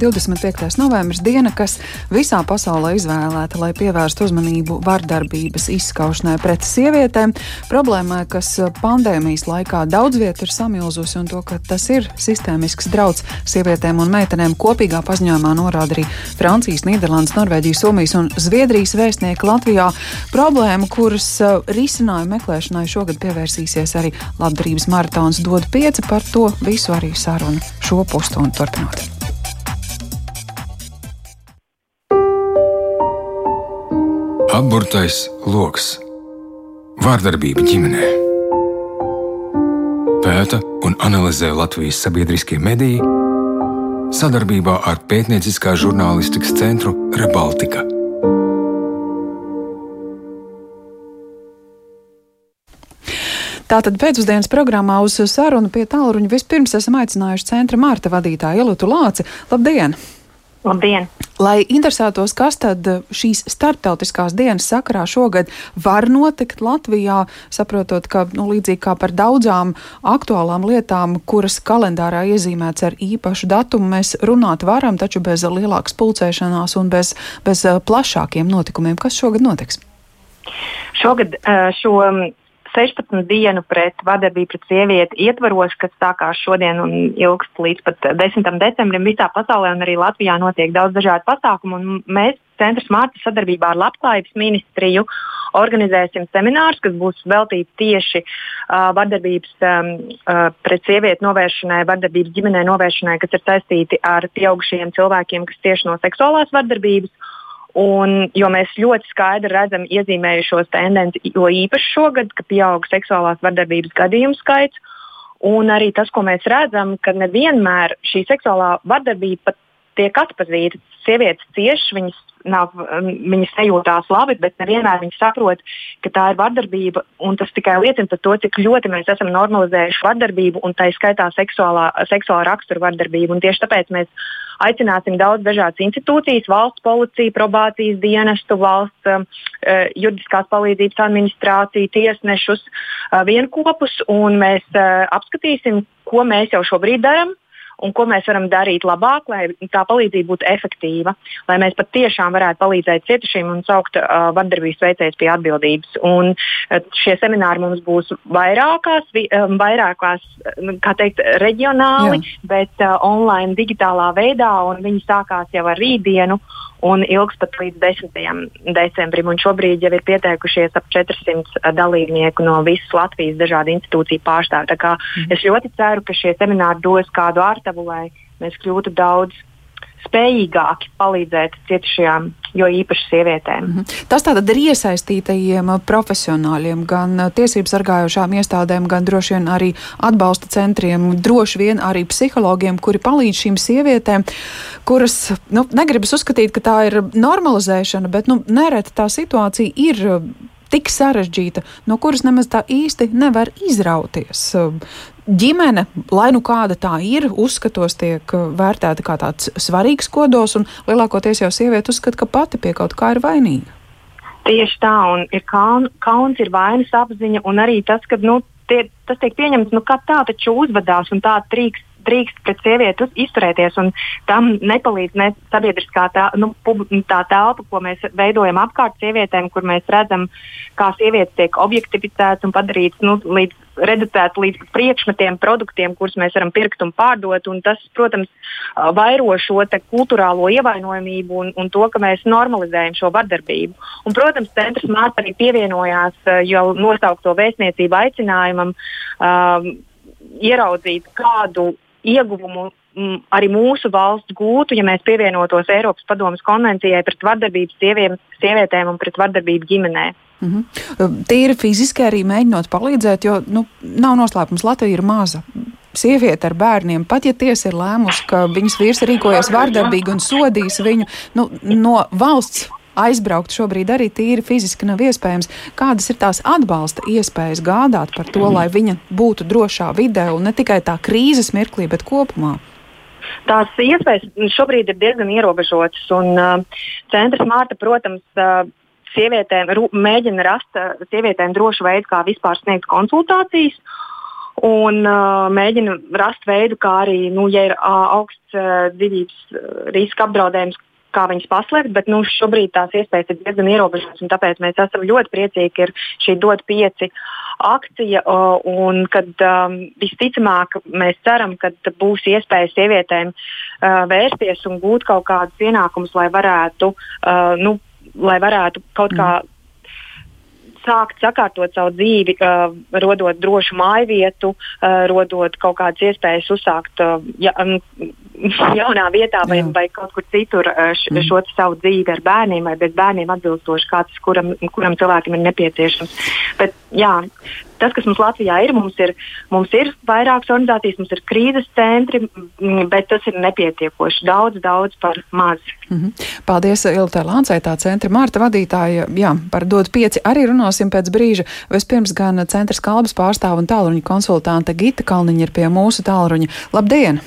25. novembris diena, kas visā pasaulē izvēlēta, lai pievērstu uzmanību vardarbības izskaušanai pret sievietēm, problēmai, kas pandēmijas laikā daudz vietu ir samilzusi, un to, ka tas ir sistēmisks drauds sievietēm un meitenēm kopīgā paziņojumā norāda arī Francijas, Nīderlandes, Norvēģijas, Somijas un Zviedrijas vēstnieki Latvijā. Problēmu, kuras uh, risinājumu meklēšanai šogad pievērsīsies arī labdarības maratons dod pieci par to visu arī sarunu šo pusstundu turpinot. Apburtais lokus - vārdarbība ģimenē. Pēta un analizē Latvijas sabiedriskie mediji sadarbībā ar pētnieciskā žurnālistikas centru Rebaltika. Tātad pēcpusdienas programmā uz sarunu pie tālruņa vispirms esam aicinājuši centra Mārta vadītāju Ilutu Lāci. Labdien! Labdien! Lai interesētos, kas tad šīs starptautiskās dienas sakarā šogad var notikt Latvijā, saprotot, ka nu, līdzīgi kā par daudzām aktuālām lietām, kuras kalendārā iezīmēts ar īpašu datumu, mēs runāt varam, taču bez lielākas pulcēšanās un bez, bez plašākiem notikumiem. Kas šogad notiks? Šogad šo 16 dienu pret vardarbību pret sievieti ietvaros, kas sākās šodien un ilgst līdz pat 10. decembrim visā pasaulē un arī Latvijā notiek daudz dažādu pasākumu. Mēs Centrs Mārta sadarbībā ar Labklājības ministriju organizēsim seminārus, kas būs veltīti tieši uh, vardarbības um, uh, pret sievieti novēršanai, vardarbības ģimenē novēršanai, kas ir saistīti ar pieaugušajiem cilvēkiem, kas cieši no seksuālās vardarbības. Un, jo mēs ļoti skaidri redzam iezīmējušos tendenci, jo īpaši šogad, ka pieaug seksuālās vardarbības gadījumu skaits. Un arī tas, ko mēs redzam, ka nevienmēr šī seksuālā vardarbība pat tiek atpazīta. Sievietes cieši, viņas nav, viņas nejūtās labi, bet nevienmēr viņas saprot, ka tā ir vardarbība. Tas tikai liecina par to, cik ļoti mēs esam normalizējuši vardarbību un tā izskaitā seksuālā, seksuālā rakstura vardarbību. Un tieši tāpēc mēs aicināsim daudz dažādas institūcijas, valsts policiju, probācijas dienestu, valsts uh, juridiskās palīdzības administrāciju, tiesnešus, uh, vienopus, un mēs uh, apskatīsim, ko mēs jau šobrīd darām un ko mēs varam darīt labāk, lai tā palīdzība būtu efektīva, lai mēs patiešām varētu palīdzēt cietušiem un saukt uh, vardarbības veicējus pie atbildības. Un, uh, šie semināri mums būs vairākās, vi, um, vairākās kā teikt, reģionāli, Jā. bet uh, online, digitālā veidā, un viņi sākās jau ar rītdienu un ilgs pat līdz 10. decembrim. Un šobrīd jau ir pieteikušies ap 400 dalībnieku no visas Latvijas dažādu institūciju pārstāvju. Mm. Es ļoti ceru, ka šie semināri dos kādu ārtavu, lai mēs kļūtu daudz spējīgāki palīdzēt cietušajām, jo īpaši sievietēm. Mm -hmm. Tas tātad ir iesaistītajiem profesionāļiem, gan tiesību sargājošām iestādēm, gan droši vien arī atbalsta centriem, droši vien arī psihologiem, kuri palīdz šīm sievietēm, kuras, nu, negribas uzskatīt, ka tā ir normalizēšana, bet, nu, nereti tā situācija ir tik sarežģīta, no kuras nemaz tā īsti nevar izrauties ģimene, lai nu kāda tā ir, uzskatos tiek uh, vērtēta kā tāds svarīgs kodols, un lielākoties jau sieviete uzskata, ka pati pie kaut kā ir vainīga. Tieši tā, un ir kaun, kauns, ir vainas apziņa, un arī tas, ka nu, tie, tas tiek pieņemts, nu, kā tā taču uzvedās, un tā drīkst drīkst pret sievieti izturēties, un tam nepalīdz ne sabiedriskā tā, nu, pub, tā telpa, ko mēs veidojam apkārt sievietēm, kur mēs redzam, kā sievietes tiek objektificētas un padarītas nu, līdz reducēti līdz priekšmetiem, produktiem, kurus mēs varam pirkt un pārdot. Un tas, protams, vairo šo kultūrālo ievainojamību un, un to, ka mēs normalizējam šo vardarbību. Un, protams, centrs Mārta arī pievienojās jau nosaukto vēstniecību aicinājumam um, ieraudzīt kādu ieguvumu m, arī mūsu valsts gūtu, ja mēs pievienotos Eiropas Padomas konvencijai pret vardarbību sieviem, sievietēm un pret vardarbību ģimenē. Mm -hmm. Tīri fiziski arī mēģinot palīdzēt, jo nu, nav noslēpums, Latvija ir maza. Sieviete ar bērniem, pat ja tiesa ir lēmusi, ka viņas vīrs rīkojas vardarbīgi un sodīs viņu nu, no valsts aizbraukt šobrīd arī tīri fiziski nav iespējams. Kādas ir tās atbalsta iespējas gādāt par to, lai viņa būtu drošā vidē un ne tikai tā krīzes mirklī, bet kopumā? Tās iespējas šobrīd ir diezgan ierobežotas. Un, uh, centrs Mārta, protams, uh, sievietēm mēģina rast uh, sievietēm drošu veidu, kā vispār sniegt konsultācijas. un uh, mēģina rast veidu, kā arī, nu, ja ir uh, augsts uh, dzīvības riska apdraudējums, kā viņas paslēpt, bet nu, šobrīd tās iespējas ir diezgan ierobežotas. Tāpēc mēs esam ļoti priecīgi, ka ir šī dot pieci akcija. Un kad um, visticamāk mēs ceram, ka būs iespēja sievietēm uh, vērsties un gūt kaut kādus ienākumus, lai varētu, uh, nu, lai varētu kaut kā. Mm sākt sakārtot savu dzīvi, uh, rodot drošu māju vietu, uh, rodot kaut kādas iespējas uzsākt uh, ja, um, jaunā vietā vai, vai kaut kur citur uh, š, mm. šo savu dzīvi ar bērniem vai bez bērniem atbilstoši, kāds kuram, kuram cilvēkam ir nepieciešams. Bet, jā, tas, kas mums Latvijā ir, mums ir, mums ir vairākas organizācijas, mums ir krīzes centri, bet tas ir nepietiekoši daudz, daudz par maz. Mm -hmm. Paldies, Ilta Lancētā centra Mārta vadītāja. Jā, par dod pieci arī runāsim pēc brīža. Vispirms gan centra kalbas pārstāva un tālruņa konsultante Gita Kalniņa ir pie mūsu tālruņa. Labdien!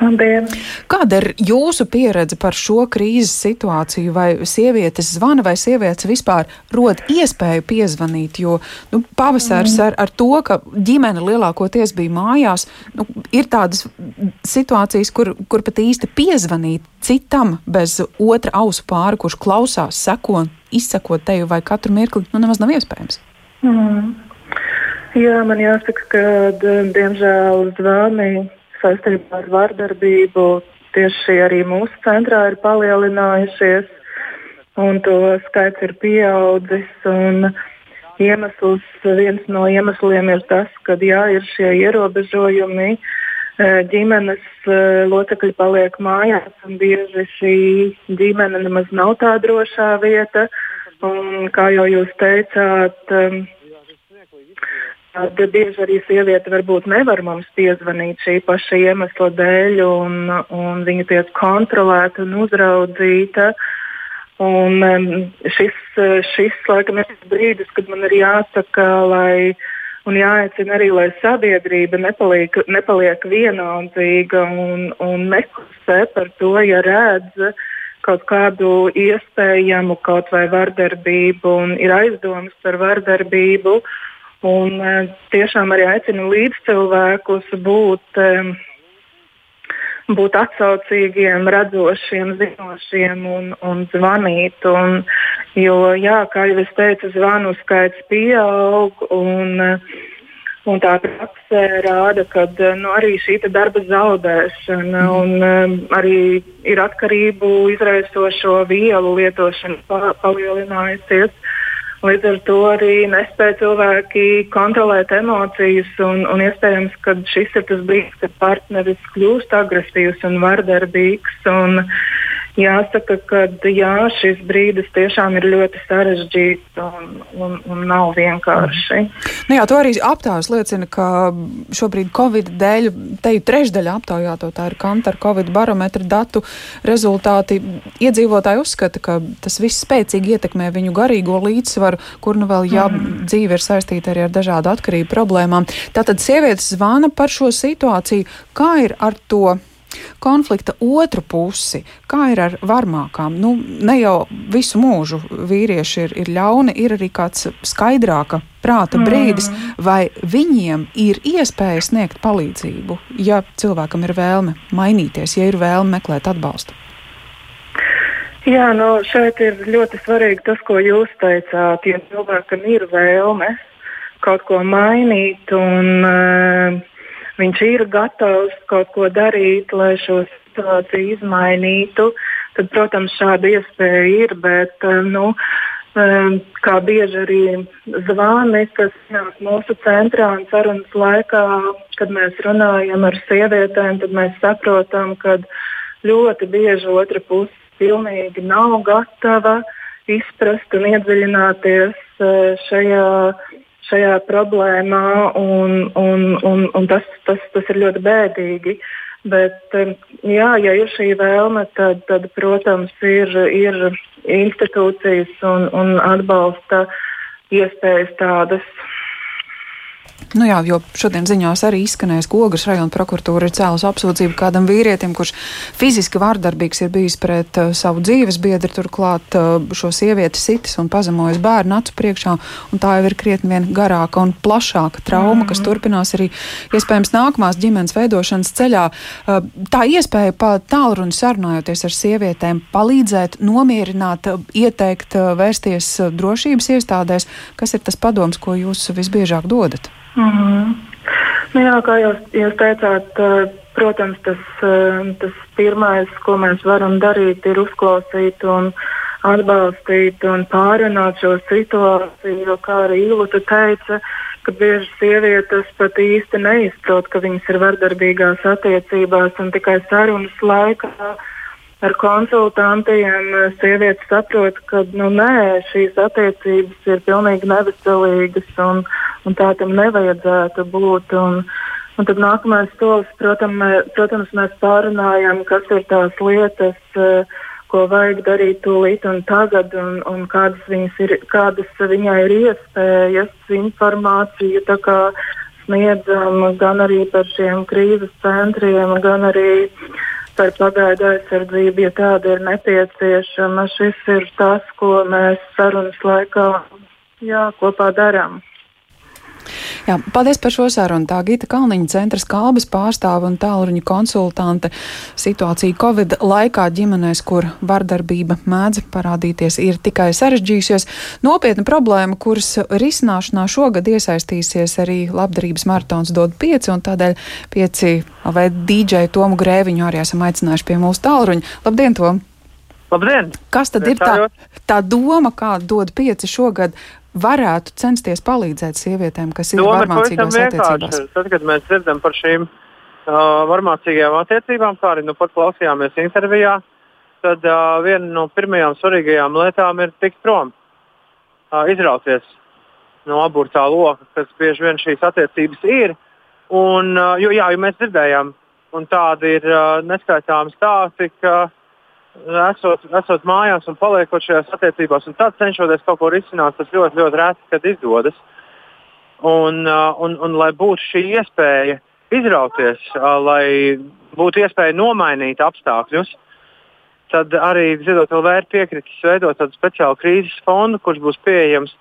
Labdien. Kāda ir jūsu pieredze par šo krīzes situāciju? Vai sievietes zvana, vai sievietes vispār rod iespēju piezvanīt? Jo nu, pavasars mm. ar, ar to, ka ģimene lielākoties bija mājās, nu, ir tādas situācijas, kur, kur pat īsti piezvanīt citam bez otra ausu pāra, kurš klausās, seko izsako teju vai katru mirkli, nu nemaz nav iespējams. Mm. Jā, man jāsaka, ka diemžēl zvanīja saistībā ar vardarbību tieši arī mūsu centrā ir palielinājušies, un to skaits ir pieaudzis. Iemesls, viens no iemesliem ir tas, ka jā, ir šie ierobežojumi, e, ģimenes e, locekļi paliek mājās, un bieži šī ģimene nemaz nav tā drošā vieta. Un, kā jau jūs teicāt, um, Tad bieži arī sieviete varbūt nevar mums piezvanīt šī paša iemesla dēļ, un, un viņa tiek kontrolēta un uzraudzīta. Un, um, šis, šis laikam, ir brīdis, kad man ir jāsaka, lai, un jāaicina arī, lai sabiedrība nepaliek, nepaliek vienaldzīga un, un neklusē par to, ja redz kaut kādu iespējamu kaut vai vardarbību un ir aizdomas par vardarbību. Uh, Un e, tiešām arī aicinu līdzcilvēkus būt, e, būt atsaucīgiem, redzošiem, zinošiem un, un zvanīt. Un, jo, jā, kā jau es teicu, zvanu skaits pieaug. Un, Un tā praksē rāda, ka nu, arī šī darba zaudēšana un um, arī ir atkarību izraisošo vielu lietošana pa, palielinājusies. Līdz ar to arī nespēja cilvēki kontrolēt emocijas, un, un iespējams, ka šis ir tas brīdis, kad partneris kļūst agresīvs un vardarbīgs. Un, Jāsaka, ka jā, šis brīdis tiešām ir ļoti sarežģīts un, un, un nav vienkārši. Nu jā, to arī aptaujas liecina, ka šobrīd Covid dēļ, te jau trešdaļa aptaujāto, tā ir Kantar Covid barometra datu rezultāti. Iedzīvotāji uzskata, ka tas viss spēcīgi ietekmē viņu garīgo līdzsvaru, kur nu vēl, jā, mm. dzīve ir saistīta arī ar dažādu atkarību problēmām. Tātad sievietes zvana par šo situāciju. Kā ir ar to? Konflikta otru pusi, kā ir ar varmākām. Nu, ne jau visu mūžu vīrieši ir, ir ļauni, ir arī kāds skaidrāka prāta brīdis, mm. vai viņiem ir iespēja sniegt palīdzību, ja cilvēkam ir vēlme mainīties, ja ir vēlme meklēt atbalstu. Jā, nu šeit ir ļoti svarīgi tas, ko jūs teicāt. Ja cilvēkam ir vēlme kaut ko mainīt un uh, viņš ir gatavs kaut ko darīt, lai šo situāciju izmainītu, tad, protams, šāda iespēja ir. Bet, eh, nu, eh, kā bieži arī zvani, kas nāk mūsu centrā un sarunas laikā, kad mēs runājam ar sievietēm, tad mēs saprotam, ka ļoti bieži otra puse pilnīgi nav gatava izprast un iedziļināties eh, šajā šajā problēmā, un, un, un, un tas, tas, tas ir ļoti bēdīgi. Bet, jā, ja ir šī vēlme, tad, tad protams, ir, ir institūcijas un, un atbalsta iespējas tādas. Nu jā, jo šodien ziņās arī izskanēs, ka Ogres rajona prokuratūra ir cēlus apsūdzību kādam vīrietim, kurš fiziski vārdarbīgs ir bijis pret uh, savu dzīves biedru, turklāt uh, šo sievieti sitis un pazemojis bērnu acu priekšā, un tā jau ir krietni vien garāka un plašāka trauma, mm -hmm. kas mhm. turpinās arī iespējams nākamās ģimenes veidošanas ceļā. Uh, tā iespēja pa tālruni sarunājoties ar sievietēm, palīdzēt, nomierināt, uh, ieteikt, uh, vērsties uh, drošības iestādēs, kas ir tas padoms, ko jūs visbiežāk dodat? Mm -hmm. nu, jā, kā jūs, jūs teicāt, protams, tas, tas pirmais, ko mēs varam darīt, ir uzklausīt un atbalstīt un pārunāt šo situāciju. Jo, kā arī Ilūta teica, ka bieži sievietes pat īsti neizprot, ka viņas ir vardarbīgās attiecībās un tikai sarunas laikā ar konsultantiem sievietes saprot, ka nu, nē, šīs attiecības ir pilnīgi neveselīgas un, un tā tam nevajadzētu būt. Un, un tad nākamais solis, protams, mē, protams, mēs pārunājam, kas ir tās lietas, ko vajag darīt tūlīt un tagad, un, un kādas, ir, kādas viņai ir iespējas, informāciju sniedzam gan arī par šiem krīzes centriem, gan arī par pagaidu aizsardzību, ja tāda ir nepieciešama. Šis ir tas, ko mēs sarunas laikā jā, kopā darām. Jā, paldies par šo sarunu. Tā Gita Kalniņa centra kalbas pārstāve un tālruņa konsultante. Situācija Covid laikā ģimenēs, kur vardarbība mēdz parādīties, ir tikai sarežģījusies. Nopietna problēma, kuras risināšanā šogad iesaistīsies arī labdarības maratons dod pieci, un tādēļ pieci vai DJ Tomu Grēviņu arī esam aicinājuši pie mūsu tālruņa. Labdien, Tom! Labdien! Kas tad ir tā, tā doma, kā dod pieci šogad varētu censties palīdzēt sievietēm, kas ir varmācīgās attiecībās? Tad, kad mēs dzirdam par šīm uh, varmācīgajām attiecībām, kā arī nu pat klausījāmies intervijā, tad uh, viena no pirmajām svarīgajām lietām ir tikt prom, uh, izrauties no aburtā loka, kas bieži vien šīs attiecības ir. Un, uh, jo, jā, jo mēs dzirdējām, un tādi ir uh, neskaitāmi stāsti, ka uh, esot, esot mājās un paliekot šajās attiecībās, un tad cenšoties kaut ko risināt, tas ļoti, ļoti reti, kad izdodas. Un, uh, un, un lai būtu šī iespēja izrauties, uh, lai būtu iespēja nomainīt apstākļus, tad arī Ziedot ir piekritis veidot tādu speciālu krīzes fondu, kurš būs pieejams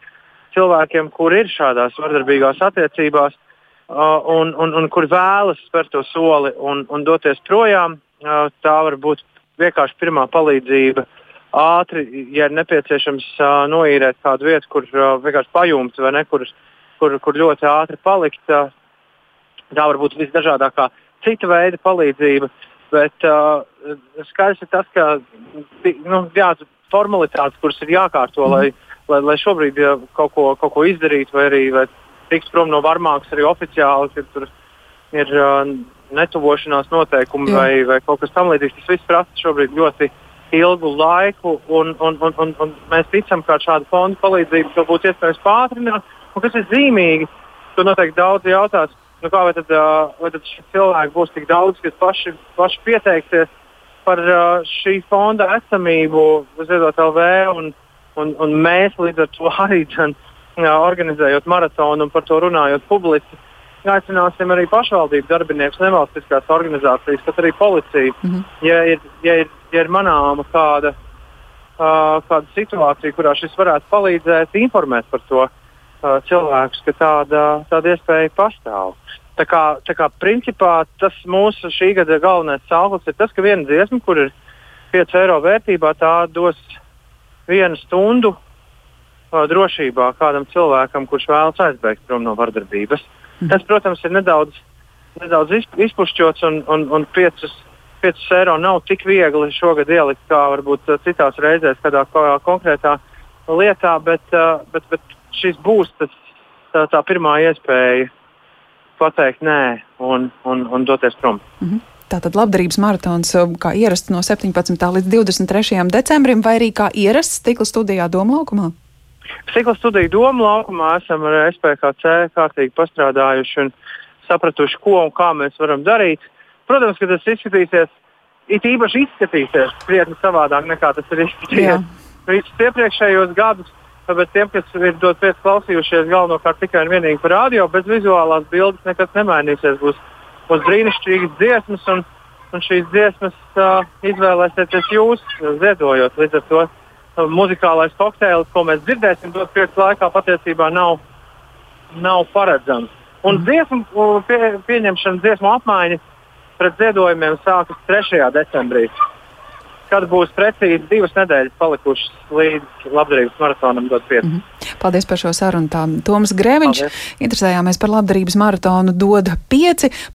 cilvēkiem, kur ir šādās vardarbīgās attiecībās uh, un, un, un kur vēlas spērt to soli un, un doties projām. Tā var būt vienkārši pirmā palīdzība. Ātri, ja ir nepieciešams uh, noīrēt kādu vietu, kur uh, vienkārši pajumts vai ne, kur, kur, kur ļoti ātri palikt. Uh, tā var būt visdažādākā cita veida palīdzība. Bet uh, skaidrs ir tas, ka nu, jā, formalitātes, kuras ir jākārto, mm. lai, lai, lai šobrīd ja, kaut, ko, kaut ko izdarītu, vai arī vai tiks prom no varmākas arī oficiāli, ka tur ir uh, netuvošanās noteikumi Jā. vai, vai kaut kas tamlīdzīgs. Tas viss prasa šobrīd ļoti ilgu laiku, un, un, un, un, un mēs ticam, ka šāda fonda palīdzība to būtu iespējams pātrināt. Un kas ir zīmīgi, to noteikti daudz jautās, nu kā, vai, tad, vai tad cilvēki būs tik daudz, kas paši, paši pieteiksies par šī fonda esamību Ziedot LV, un, un, un mēs līdz ar to arī džan, organizējot maratonu un par to runājot publiski aicināsim arī pašvaldību darbiniekus, nevalstiskās organizācijas, pat arī policiju. Mm -hmm. ja, ir, ja, ir, ja ir manāma kāda, uh, kāda situācija, kurā šis varētu palīdzēt, informēt par to uh, cilvēkus, ka tāda, tāda iespēja pastāv. Tā kā, tā kā principā tas mūsu šī gada galvenais sauklis ir tas, ka viena dziesma, kur ir 5 eiro vērtībā, tā dos vienu stundu uh, drošībā kādam cilvēkam, kurš vēlas aizbēgt prom no vardarbības. Uh, Tas, protams, ir nedaudz, nedaudz izpušķots un, un, un 5, 5 eiro nav tik viegli šogad ielikt kā varbūt uh, citās reizēs, kādā konkrētā lietā, bet, uh, bet, bet šis būs tas, tā, tā pirmā iespēja pateikt nē un, un, un doties prom. -hmm. Tātad labdarības maratons uh, kā ierasts no 17. līdz 23. decembrim, vai arī kā ierasts stikla studijā Doma laukumā? Stikla studiju domu laukumā esam ar SPKC kārtīgi pastrādājuši un sapratuši, ko un kā mēs varam darīt. Protams, ka tas izskatīsies, it īpaši izskatīsies krietni savādāk nekā tas ir izskatījies visus iepriekšējos gadus. Bet tiem, kas ir dot pēc klausījušies galvenokārt tikai un vienīgi par radio, bez vizuālās bildes, nekas nemainīsies. Būs, būs brīnišķīgas dziesmas, un, un šīs dziesmas uh, izvēlēsieties jūs, ziedojot. Līdz ar to muzikālais kokteils, ko mēs dzirdēsim dot pēc laikā, patiesībā nav, nav paredzams. Un mm. dziesmu pie, pieņemšana, dziesmu apmaiņa pret ziedojumiem sākas 3. decembrī kad būs precīzi divas nedēļas palikušas līdz labdarības maratonam dot 5. Mm -hmm. Paldies par šo sarunu. Tā Toms Grēviņš. Paldies. Interesējāmies par labdarības maratonu dod 5.